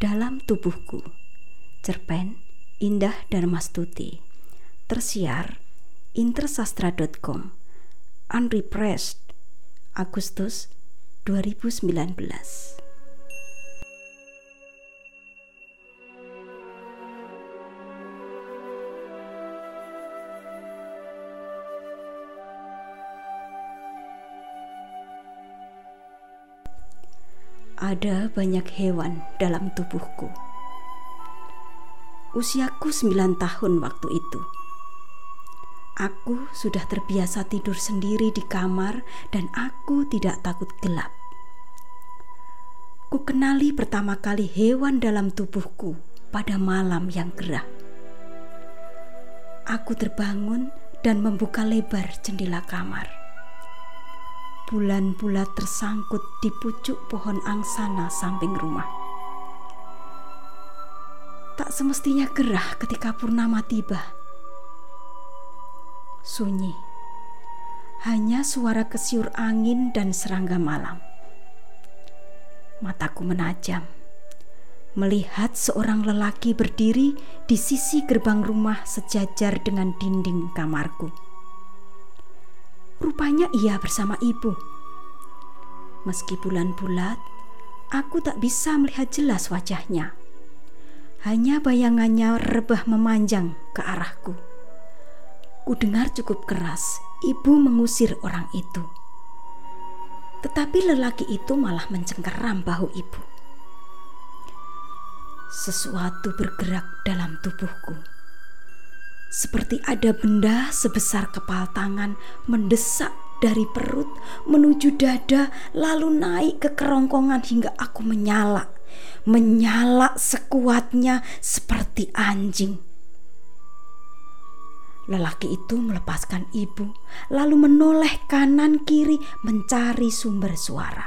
dalam tubuhku. Cerpen Indah Darmastuti. Tersiar intersastra.com. Unrepressed Agustus 2019. Ada banyak hewan dalam tubuhku. Usiaku sembilan tahun waktu itu. Aku sudah terbiasa tidur sendiri di kamar dan aku tidak takut gelap. Ku kenali pertama kali hewan dalam tubuhku pada malam yang gerah. Aku terbangun dan membuka lebar jendela kamar bulan bulat tersangkut di pucuk pohon angsana samping rumah. Tak semestinya gerah ketika purnama tiba. Sunyi, hanya suara kesiur angin dan serangga malam. Mataku menajam, melihat seorang lelaki berdiri di sisi gerbang rumah sejajar dengan dinding kamarku. Rupanya ia bersama ibu. Meski bulan bulat, aku tak bisa melihat jelas wajahnya. Hanya bayangannya rebah memanjang ke arahku. Ku dengar cukup keras ibu mengusir orang itu. Tetapi lelaki itu malah mencengkeram bahu ibu. Sesuatu bergerak dalam tubuhku seperti ada benda sebesar kepal tangan mendesak dari perut menuju dada lalu naik ke kerongkongan hingga aku menyala. Menyala sekuatnya seperti anjing. Lelaki itu melepaskan ibu, lalu menoleh kanan kiri mencari sumber suara.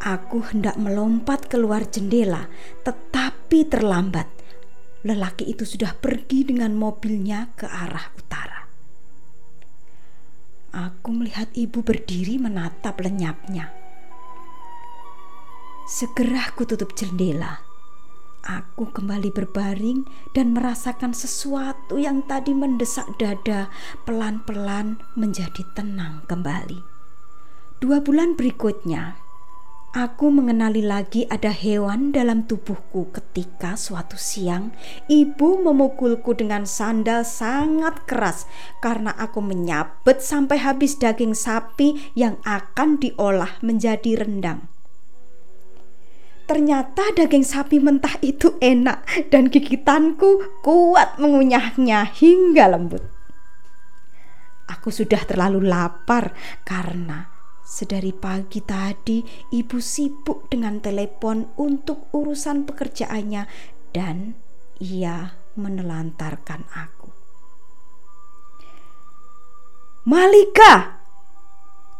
Aku hendak melompat keluar jendela, tetapi terlambat lelaki itu sudah pergi dengan mobilnya ke arah utara. Aku melihat ibu berdiri menatap lenyapnya. Segera aku tutup jendela. Aku kembali berbaring dan merasakan sesuatu yang tadi mendesak dada pelan-pelan menjadi tenang kembali. Dua bulan berikutnya, Aku mengenali lagi ada hewan dalam tubuhku ketika suatu siang ibu memukulku dengan sandal sangat keras karena aku menyabet sampai habis daging sapi yang akan diolah menjadi rendang. Ternyata daging sapi mentah itu enak dan gigitanku kuat mengunyahnya hingga lembut. Aku sudah terlalu lapar karena Sedari pagi tadi, ibu sibuk dengan telepon untuk urusan pekerjaannya, dan ia menelantarkan aku. Malika,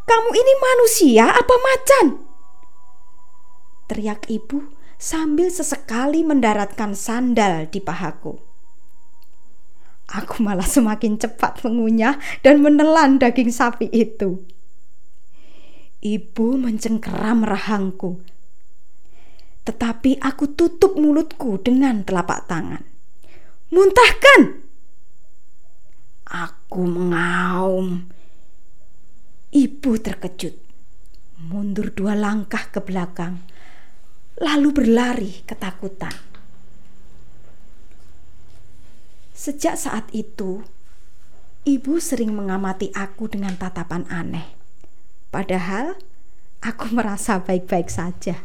kamu ini manusia apa macan? Teriak ibu sambil sesekali mendaratkan sandal di pahaku. Aku malah semakin cepat mengunyah dan menelan daging sapi itu. Ibu mencengkeram rahangku. Tetapi aku tutup mulutku dengan telapak tangan. Muntahkan! Aku mengaum. Ibu terkejut. Mundur dua langkah ke belakang. Lalu berlari ketakutan. Sejak saat itu, ibu sering mengamati aku dengan tatapan aneh. Padahal aku merasa baik-baik saja.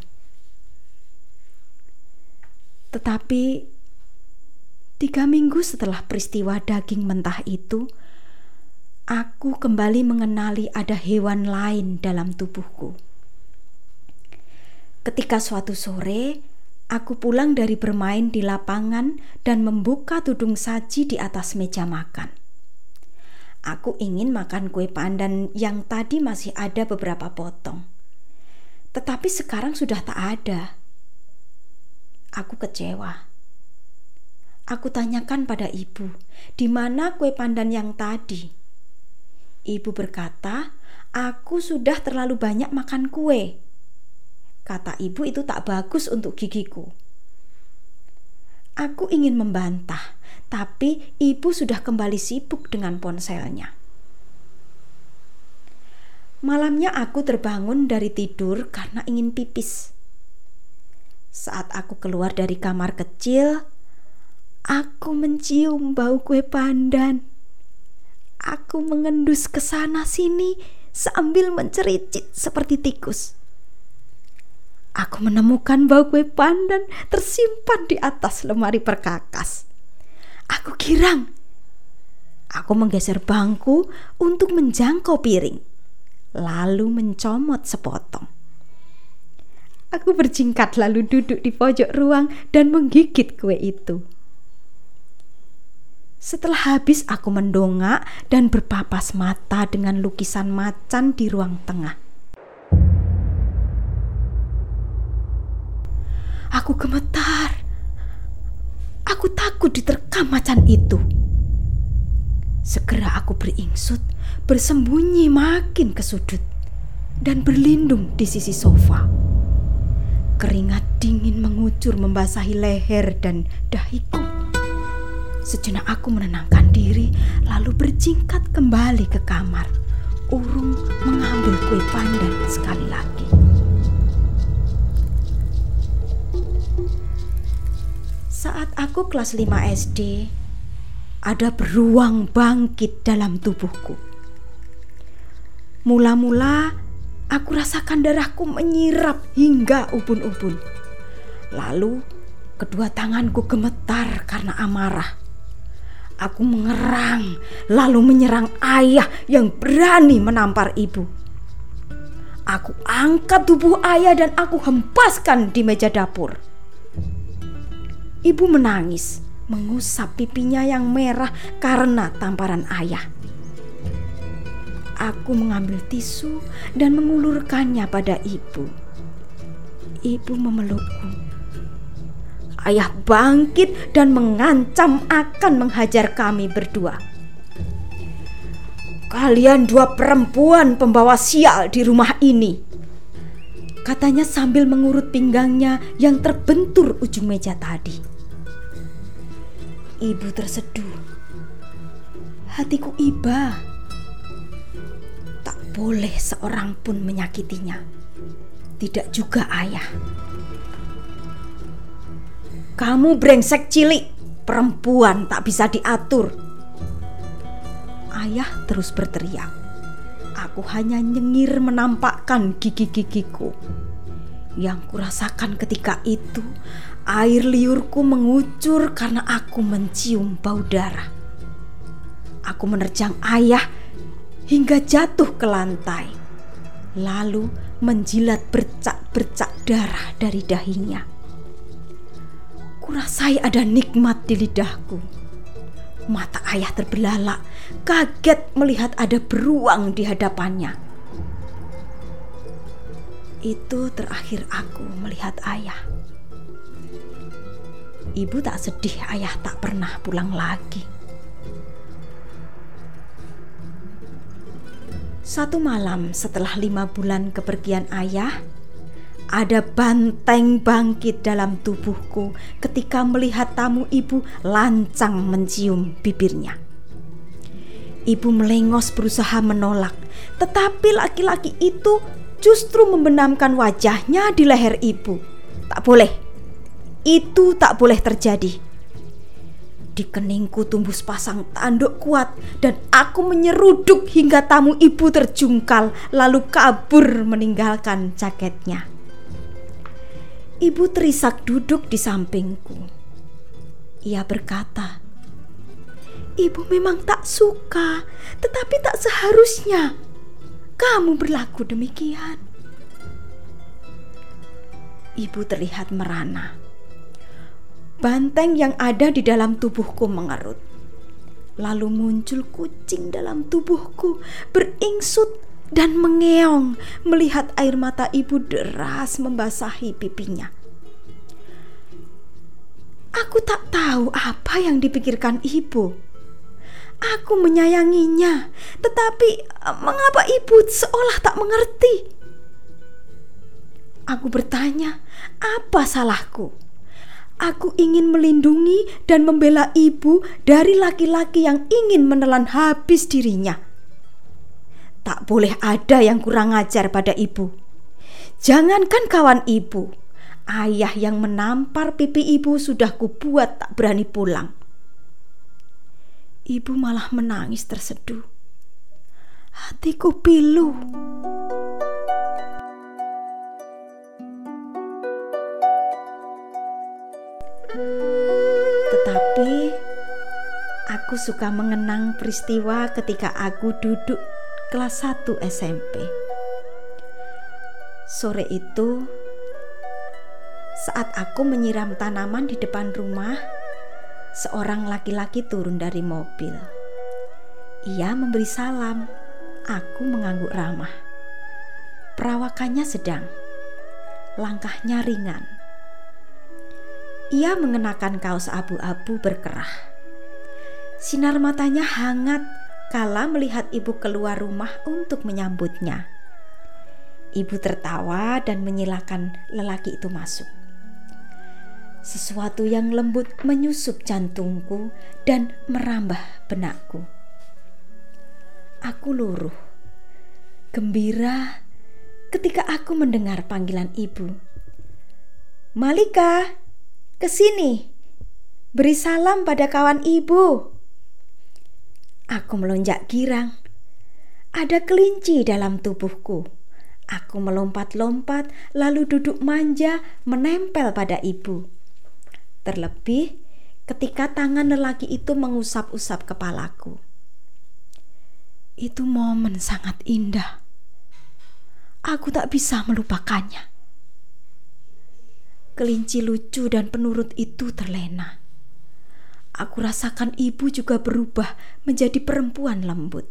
Tetapi tiga minggu setelah peristiwa daging mentah itu, aku kembali mengenali ada hewan lain dalam tubuhku. Ketika suatu sore, aku pulang dari bermain di lapangan dan membuka tudung saji di atas meja makan. Aku ingin makan kue pandan yang tadi masih ada beberapa potong. Tetapi sekarang sudah tak ada. Aku kecewa. Aku tanyakan pada ibu, di mana kue pandan yang tadi? Ibu berkata, "Aku sudah terlalu banyak makan kue." Kata ibu itu tak bagus untuk gigiku. Aku ingin membantah, tapi ibu sudah kembali sibuk dengan ponselnya. Malamnya aku terbangun dari tidur karena ingin pipis. Saat aku keluar dari kamar kecil, aku mencium bau kue pandan. Aku mengendus ke sana sini sambil mencericit seperti tikus. Aku menemukan bau kue pandan tersimpan di atas lemari perkakas. Aku girang. Aku menggeser bangku untuk menjangkau piring, lalu mencomot sepotong. Aku berjingkat lalu duduk di pojok ruang dan menggigit kue itu. Setelah habis aku mendongak dan berpapas mata dengan lukisan macan di ruang tengah. Aku gemetar. Aku takut diterkam macan itu. Segera aku beringsut, bersembunyi makin ke sudut, dan berlindung di sisi sofa. Keringat dingin mengucur membasahi leher dan dahiku. Sejenak aku menenangkan diri, lalu berjingkat kembali ke kamar. Urung mengambil kue pandan sekali lagi. Saat aku kelas 5 SD, ada beruang bangkit dalam tubuhku. Mula-mula aku rasakan darahku menyirap hingga ubun-ubun. Lalu kedua tanganku gemetar karena amarah. Aku mengerang, lalu menyerang ayah yang berani menampar ibu. Aku angkat tubuh ayah dan aku hempaskan di meja dapur. Ibu menangis, mengusap pipinya yang merah karena tamparan ayah. Aku mengambil tisu dan mengulurkannya pada ibu. Ibu memelukku. Ayah bangkit dan mengancam akan menghajar kami berdua. Kalian dua perempuan pembawa sial di rumah ini. Katanya sambil mengurut pinggangnya yang terbentur ujung meja tadi. Ibu terseduh. Hatiku iba. Tak boleh seorang pun menyakitinya. Tidak juga ayah. Kamu brengsek cilik, perempuan tak bisa diatur. Ayah terus berteriak. Aku hanya nyengir menampakkan gigi-gigiku. Yang kurasakan ketika itu Air liurku mengucur karena aku mencium bau darah. Aku menerjang ayah hingga jatuh ke lantai, lalu menjilat bercak-bercak darah dari dahinya. Kurasai ada nikmat di lidahku. Mata ayah terbelalak, kaget melihat ada beruang di hadapannya. Itu terakhir aku melihat ayah. Ibu tak sedih ayah tak pernah pulang lagi. Satu malam setelah lima bulan kepergian ayah, ada banteng bangkit dalam tubuhku ketika melihat tamu ibu lancang mencium bibirnya. Ibu melengos berusaha menolak, tetapi laki-laki itu justru membenamkan wajahnya di leher ibu. Tak boleh, itu tak boleh terjadi. Di keningku tumbuh sepasang tanduk kuat dan aku menyeruduk hingga tamu ibu terjungkal lalu kabur meninggalkan jaketnya. Ibu terisak duduk di sampingku. Ia berkata, "Ibu memang tak suka, tetapi tak seharusnya kamu berlaku demikian." Ibu terlihat merana. Banteng yang ada di dalam tubuhku mengerut. Lalu muncul kucing dalam tubuhku beringsut dan mengeong melihat air mata ibu deras membasahi pipinya. Aku tak tahu apa yang dipikirkan ibu. Aku menyayanginya, tetapi eh, mengapa ibu seolah tak mengerti? Aku bertanya, apa salahku? Aku ingin melindungi dan membela ibu dari laki-laki yang ingin menelan habis dirinya. Tak boleh ada yang kurang ajar pada ibu. Jangankan kawan ibu, ayah yang menampar pipi ibu sudah kubuat tak berani pulang. Ibu malah menangis terseduh. Hatiku pilu. Tetapi aku suka mengenang peristiwa ketika aku duduk kelas 1 SMP. Sore itu saat aku menyiram tanaman di depan rumah, seorang laki-laki turun dari mobil. Ia memberi salam. Aku mengangguk ramah. Perawakannya sedang, langkahnya ringan ia mengenakan kaos abu-abu berkerah. Sinar matanya hangat kala melihat ibu keluar rumah untuk menyambutnya. Ibu tertawa dan menyilakan lelaki itu masuk. Sesuatu yang lembut menyusup jantungku dan merambah benakku. Aku luruh, gembira ketika aku mendengar panggilan ibu. Malika, Ke sini, beri salam pada kawan ibu. Aku melonjak girang. Ada kelinci dalam tubuhku. Aku melompat-lompat, lalu duduk manja, menempel pada ibu. Terlebih ketika tangan lelaki itu mengusap-usap kepalaku. Itu momen sangat indah. Aku tak bisa melupakannya kelinci lucu dan penurut itu terlena. Aku rasakan ibu juga berubah menjadi perempuan lembut.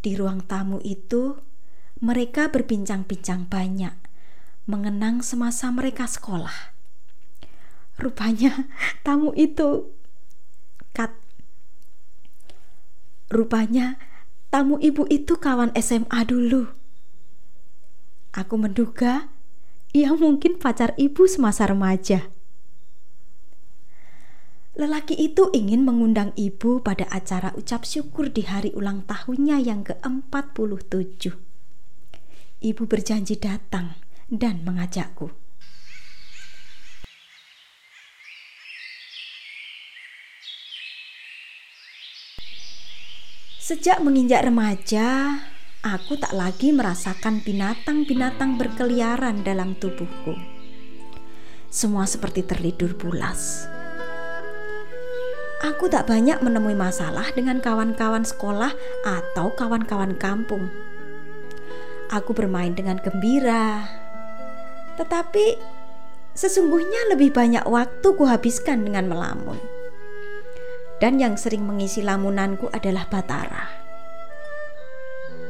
Di ruang tamu itu, mereka berbincang-bincang banyak, mengenang semasa mereka sekolah. Rupanya tamu itu kat Rupanya tamu ibu itu kawan SMA dulu. Aku menduga ia mungkin pacar ibu semasa remaja. Lelaki itu ingin mengundang ibu pada acara ucap syukur di hari ulang tahunnya yang ke-47. Ibu berjanji datang dan mengajakku. Sejak menginjak remaja, aku tak lagi merasakan binatang-binatang berkeliaran dalam tubuhku. Semua seperti terlidur pulas. Aku tak banyak menemui masalah dengan kawan-kawan sekolah atau kawan-kawan kampung. Aku bermain dengan gembira, tetapi sesungguhnya lebih banyak waktu kuhabiskan dengan melamun. Dan yang sering mengisi lamunanku adalah Batara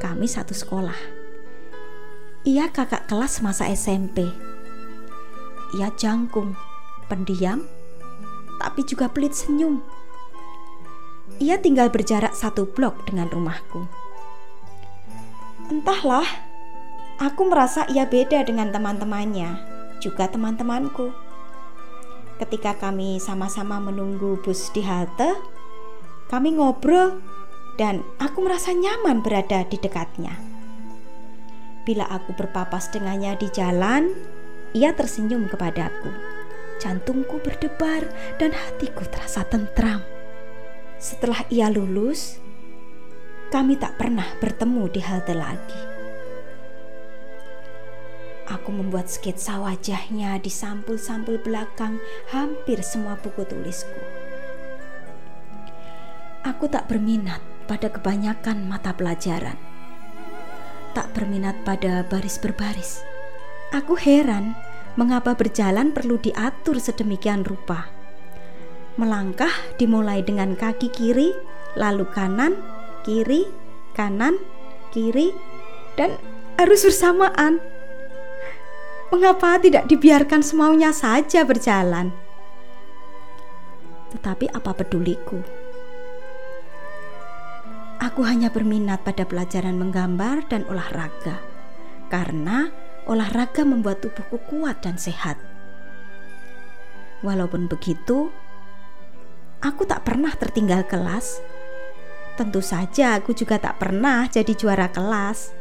kami satu sekolah. Ia kakak kelas masa SMP. Ia jangkung, pendiam, tapi juga pelit senyum. Ia tinggal berjarak satu blok dengan rumahku. Entahlah, aku merasa ia beda dengan teman-temannya, juga teman-temanku. Ketika kami sama-sama menunggu bus di halte, kami ngobrol dan aku merasa nyaman berada di dekatnya. Bila aku berpapas dengannya di jalan, ia tersenyum kepadaku. Jantungku berdebar dan hatiku terasa tentram. Setelah ia lulus, kami tak pernah bertemu di halte lagi. Aku membuat sketsa wajahnya di sampul-sampul belakang hampir semua buku tulisku. Aku tak berminat pada kebanyakan mata pelajaran. Tak berminat pada baris berbaris. Aku heran mengapa berjalan perlu diatur sedemikian rupa. Melangkah dimulai dengan kaki kiri, lalu kanan, kiri, kanan, kiri, dan harus bersamaan. Mengapa tidak dibiarkan semaunya saja berjalan? Tetapi apa peduliku? Aku hanya berminat pada pelajaran menggambar dan olahraga, karena olahraga membuat tubuhku kuat dan sehat. Walaupun begitu, aku tak pernah tertinggal kelas. Tentu saja aku juga tak pernah jadi juara kelas.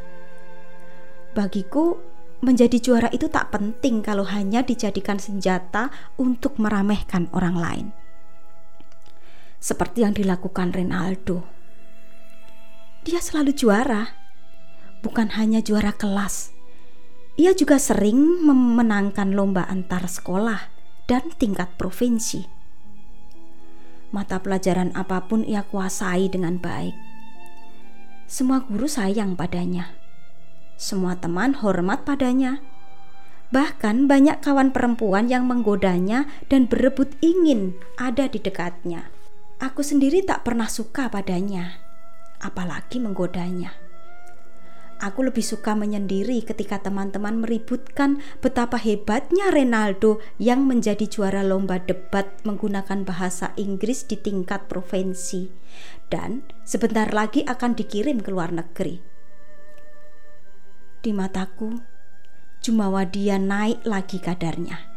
Bagiku, menjadi juara itu tak penting kalau hanya dijadikan senjata untuk meremehkan orang lain. Seperti yang dilakukan Ronaldo. Dia selalu juara, bukan hanya juara kelas. Ia juga sering memenangkan lomba antar sekolah dan tingkat provinsi. Mata pelajaran apa pun ia kuasai dengan baik. Semua guru sayang padanya. Semua teman hormat padanya. Bahkan banyak kawan perempuan yang menggodanya dan berebut ingin ada di dekatnya. Aku sendiri tak pernah suka padanya, apalagi menggodanya. Aku lebih suka menyendiri ketika teman-teman meributkan betapa hebatnya Ronaldo yang menjadi juara lomba debat menggunakan bahasa Inggris di tingkat provinsi dan sebentar lagi akan dikirim ke luar negeri. Di mataku, jumawa dia naik lagi kadarnya.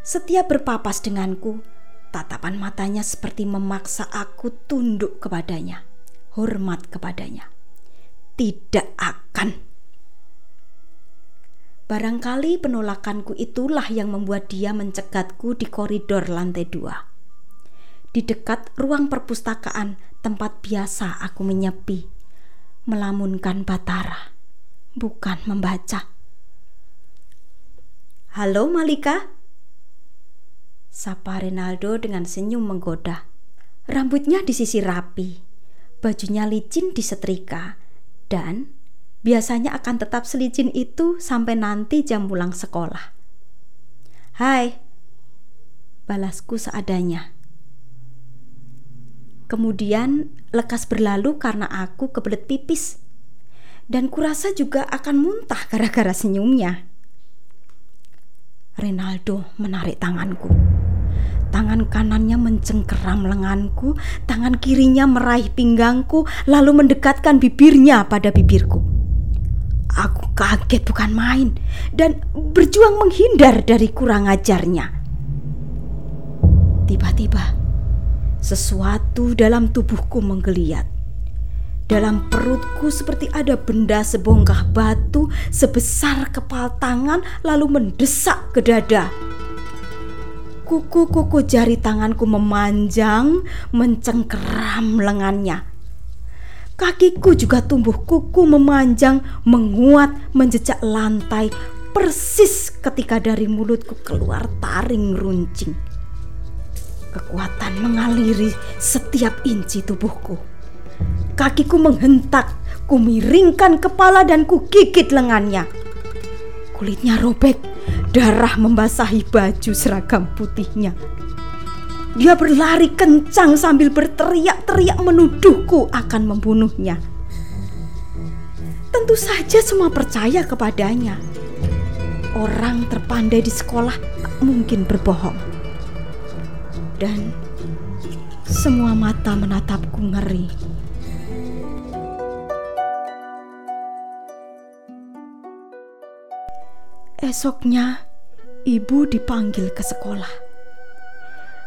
Setiap berpapas denganku, tatapan matanya seperti memaksa aku tunduk kepadanya, hormat kepadanya tidak akan. Barangkali penolakanku itulah yang membuat dia mencegatku di koridor lantai dua. Di dekat ruang perpustakaan tempat biasa aku menyepi, melamunkan Batara, bukan membaca. Halo Malika? Sapa Rinaldo dengan senyum menggoda. Rambutnya disisir rapi, bajunya licin disetrika, dan biasanya akan tetap selicin itu sampai nanti jam pulang sekolah. Hai, balasku seadanya. Kemudian lekas berlalu karena aku kebelet pipis. Dan kurasa juga akan muntah gara-gara senyumnya. Renaldo menarik tanganku. Tangan kanannya mencengkeram lenganku, tangan kirinya meraih pinggangku, lalu mendekatkan bibirnya pada bibirku. Aku kaget bukan main dan berjuang menghindar dari kurang ajarnya. Tiba-tiba, sesuatu dalam tubuhku menggeliat. Dalam perutku seperti ada benda sebongkah batu sebesar kepal tangan lalu mendesak ke dada. Kuku-kuku jari tanganku memanjang, mencengkeram lengannya. Kakiku juga tumbuh kuku memanjang, menguat, menjejak lantai, persis ketika dari mulutku keluar taring runcing. Kekuatan mengaliri setiap inci tubuhku. Kakiku menghentak, ku miringkan kepala dan ku gigit lengannya. Kulitnya robek, Darah membasahi baju seragam putihnya. Dia berlari kencang sambil berteriak-teriak menuduhku akan membunuhnya. Tentu saja semua percaya kepadanya. Orang terpandai di sekolah tak mungkin berbohong. Dan semua mata menatapku ngeri. Esoknya, ibu dipanggil ke sekolah.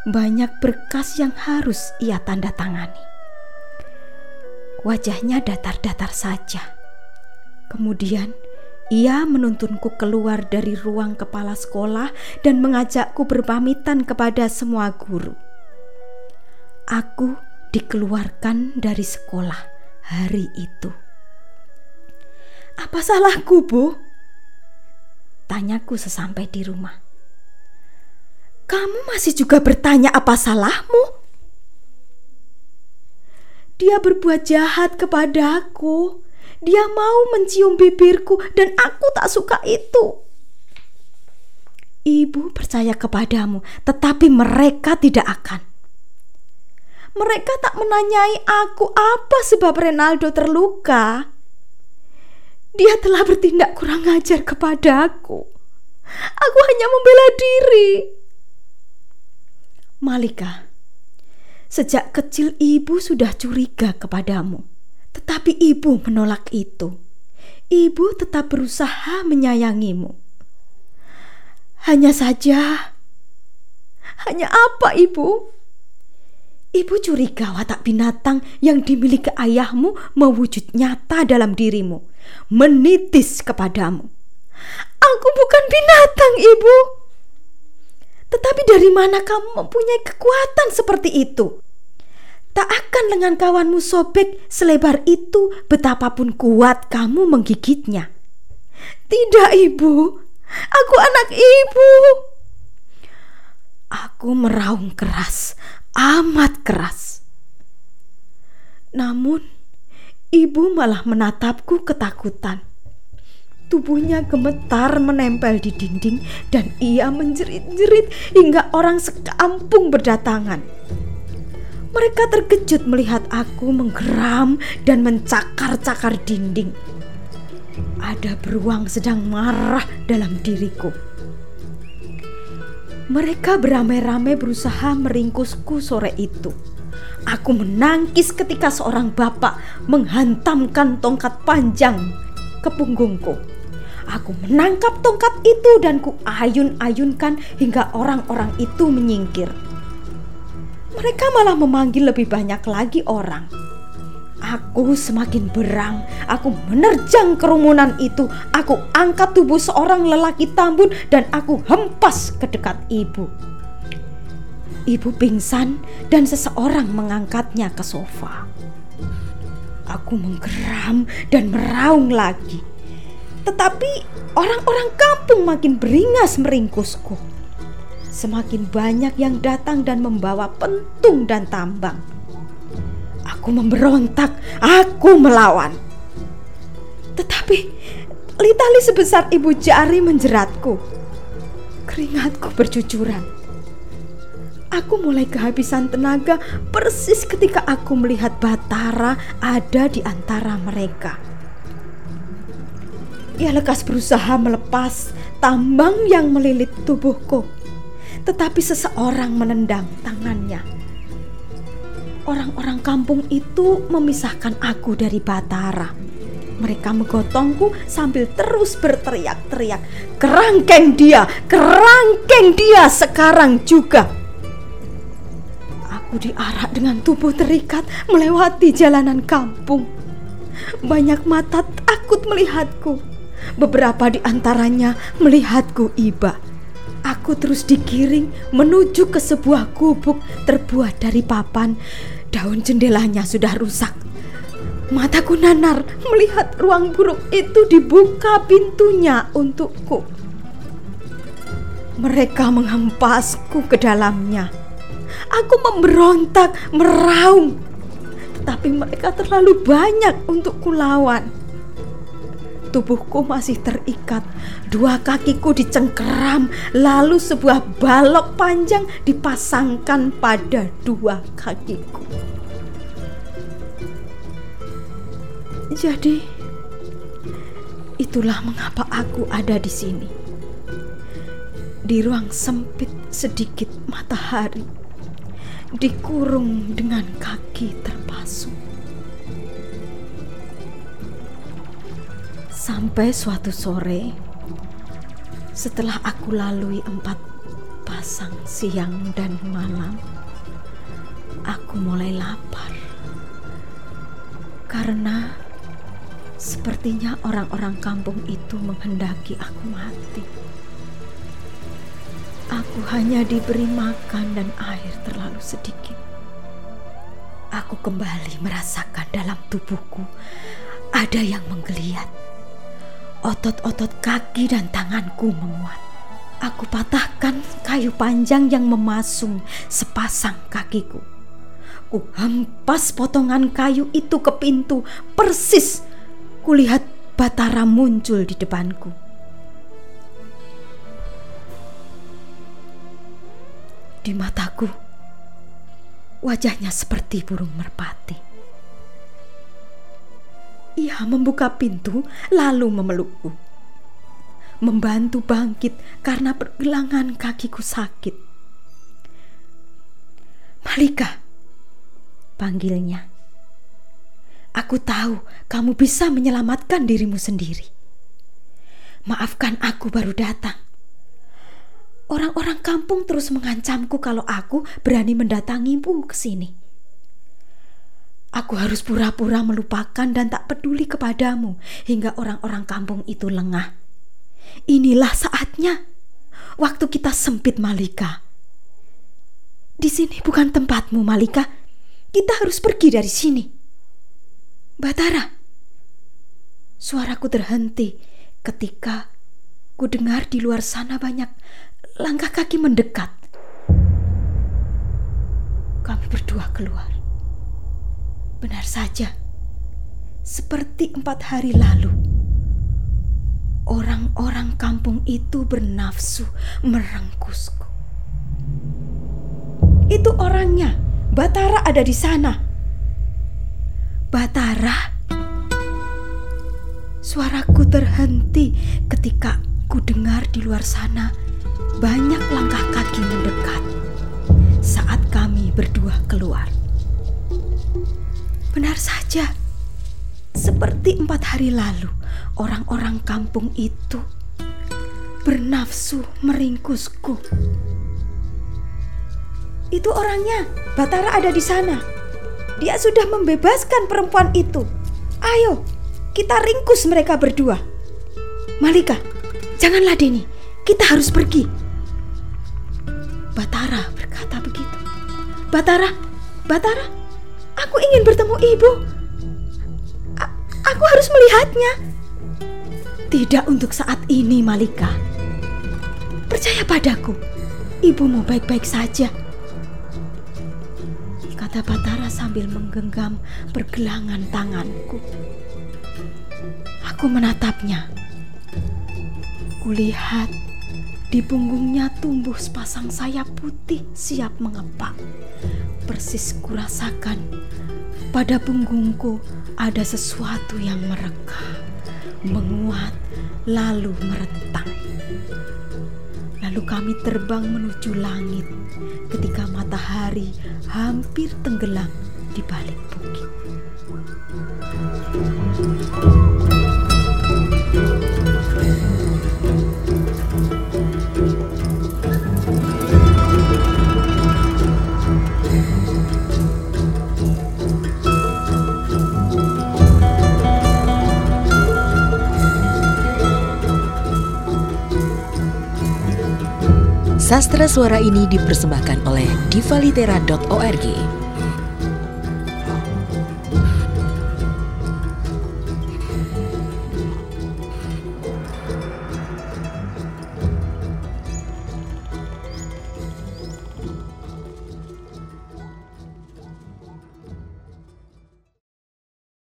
Banyak berkas yang harus ia tanda tangani. Wajahnya datar-datar saja. Kemudian, ia menuntunku keluar dari ruang kepala sekolah dan mengajakku berpamitan kepada semua guru. Aku dikeluarkan dari sekolah hari itu. Apa salahku, Bu? Tanyaku sesampai di rumah. Kamu masih juga bertanya apa salahmu? Dia berbuat jahat kepadaku. Dia mau mencium bibirku dan aku tak suka itu. Ibu percaya kepadamu, tetapi mereka tidak akan. Mereka tak menanyai aku apa sebab Renaldo terluka. Dia telah bertindak kurang ajar kepada aku. Aku hanya membela diri. Malika, sejak kecil ibu sudah curiga kepadamu, tetapi ibu menolak itu. Ibu tetap berusaha menyayangimu. Hanya saja Hanya apa, Ibu? Ibu curiga watak binatang yang dimiliki ayahmu mewujud nyata dalam dirimu, menitis kepadamu. Aku bukan binatang, Ibu. Tetapi dari mana kamu mempunyai kekuatan seperti itu? Tak akan lengan kawanmu sobek selebar itu betapapun kuat kamu menggigitnya. Tidak, Ibu. Aku anak Ibu. Aku meraung keras, amat keras. Namun, ibu malah menatapku ketakutan. Tubuhnya gemetar menempel di dinding dan ia menjerit-jerit hingga orang sekampung berdatangan. Mereka terkejut melihat aku menggeram dan mencakar-cakar dinding. Ada beruang sedang marah dalam diriku. Mereka beramai-ramai berusaha meringkusku sore itu. Aku menangkis ketika seorang bapak menghantamkan tongkat panjang ke punggungku. Aku menangkap tongkat itu dan ku ayun-ayunkan hingga orang-orang itu menyingkir. Mereka malah memanggil lebih banyak lagi orang. Aku semakin berang, aku menerjang kerumunan itu, aku angkat tubuh seorang lelaki tambun dan aku hempas ke dekat ibu. Ibu pingsan dan seseorang mengangkatnya ke sofa. Aku menggeram dan meraung lagi. Tetapi orang-orang kampung makin beringas meringkusku. Semakin banyak yang datang dan membawa pentung dan tambang. Aku memberontak, aku melawan. Tetapi litali sebesar ibu jari menjeratku. Keringatku bercucuran. Aku mulai kehabisan tenaga persis ketika aku melihat Batara ada di antara mereka. Ia lekas berusaha melepas tambang yang melilit tubuhku. Tetapi seseorang menendang tangannya. Orang-orang kampung itu memisahkan aku dari Batara. Mereka menggotongku sambil terus berteriak-teriak, "Kerangkeng dia! Kerangkeng dia sekarang juga!" Aku diarak dengan tubuh terikat melewati jalanan kampung. Banyak mata takut melihatku. Beberapa di antaranya melihatku iba. Aku terus digiring menuju ke sebuah gubuk terbuat dari papan. Daun jendelanya sudah rusak. Mataku nanar melihat ruang buruk itu dibuka pintunya untukku. Mereka menghempasku ke dalamnya. Aku memberontak, meraung. Tetapi mereka terlalu banyak untuk kulawan. Tubuhku masih terikat, dua kakiku dicengkeram, lalu sebuah balok panjang dipasangkan pada dua kakiku. Jadi, itulah mengapa aku ada di sini. Di ruang sempit sedikit matahari, dikurung dengan kaki terpasung. Sampai suatu sore, setelah aku lalui empat pasang siang dan malam, aku mulai lapar. Karena sepertinya orang-orang kampung itu menghendaki aku mati. Aku hanya diberi makan dan air terlalu sedikit. Aku kembali merasakan dalam tubuhku ada yang menggeliat Otot-otot kaki dan tanganku menguat. Aku patahkan kayu panjang yang memasung sepasang kakiku. Ku hempas potongan kayu itu ke pintu, persis kulihat Batara muncul di depanku. Di mataku, wajahnya seperti burung merpati. Ia membuka pintu lalu memelukku. Membantu bangkit karena pergelangan kakiku sakit. Malika, panggilnya. Aku tahu kamu bisa menyelamatkan dirimu sendiri. Maafkan aku baru datang. Orang-orang kampung terus mengancamku kalau aku berani mendatangimu ke sini. Aku harus pura-pura melupakan dan tak peduli kepadamu hingga orang-orang kampung itu lengah. Inilah saatnya. Waktu kita sempit Malika. Di sini bukan tempatmu Malika. Kita harus pergi dari sini. Batara. Suaraku terhenti ketika ku dengar di luar sana banyak langkah kaki mendekat. Kami berdua keluar. Benar saja, seperti empat hari lalu, orang-orang kampung itu bernafsu merengkusku. Itu orangnya, Batara ada di sana. Batara, suaraku terhenti ketika ku dengar di luar sana banyak langkah kaki mendekat saat kami berdua keluar. Benar saja, seperti empat hari lalu, orang-orang kampung itu bernafsu meringkusku. Itu orangnya, Batara ada di sana. Dia sudah membebaskan perempuan itu. Ayo, kita ringkus mereka berdua. Malika, janganlah Deni, kita harus pergi. Batara, Batara, aku ingin bertemu ibu. A aku harus melihatnya. Tidak untuk saat ini, Malika. Percaya padaku, ibumu baik-baik saja. Kata Batara sambil menggenggam pergelangan tanganku. Aku menatapnya. Kulihat di punggungnya tumbuh sepasang sayap putih siap mengepak. Persis kurasakan pada punggungku ada sesuatu yang mereka, menguat, lalu merentang. Lalu kami terbang menuju langit ketika matahari hampir tenggelam di balik bukit. Sastra suara ini dipersembahkan oleh divalitera.org.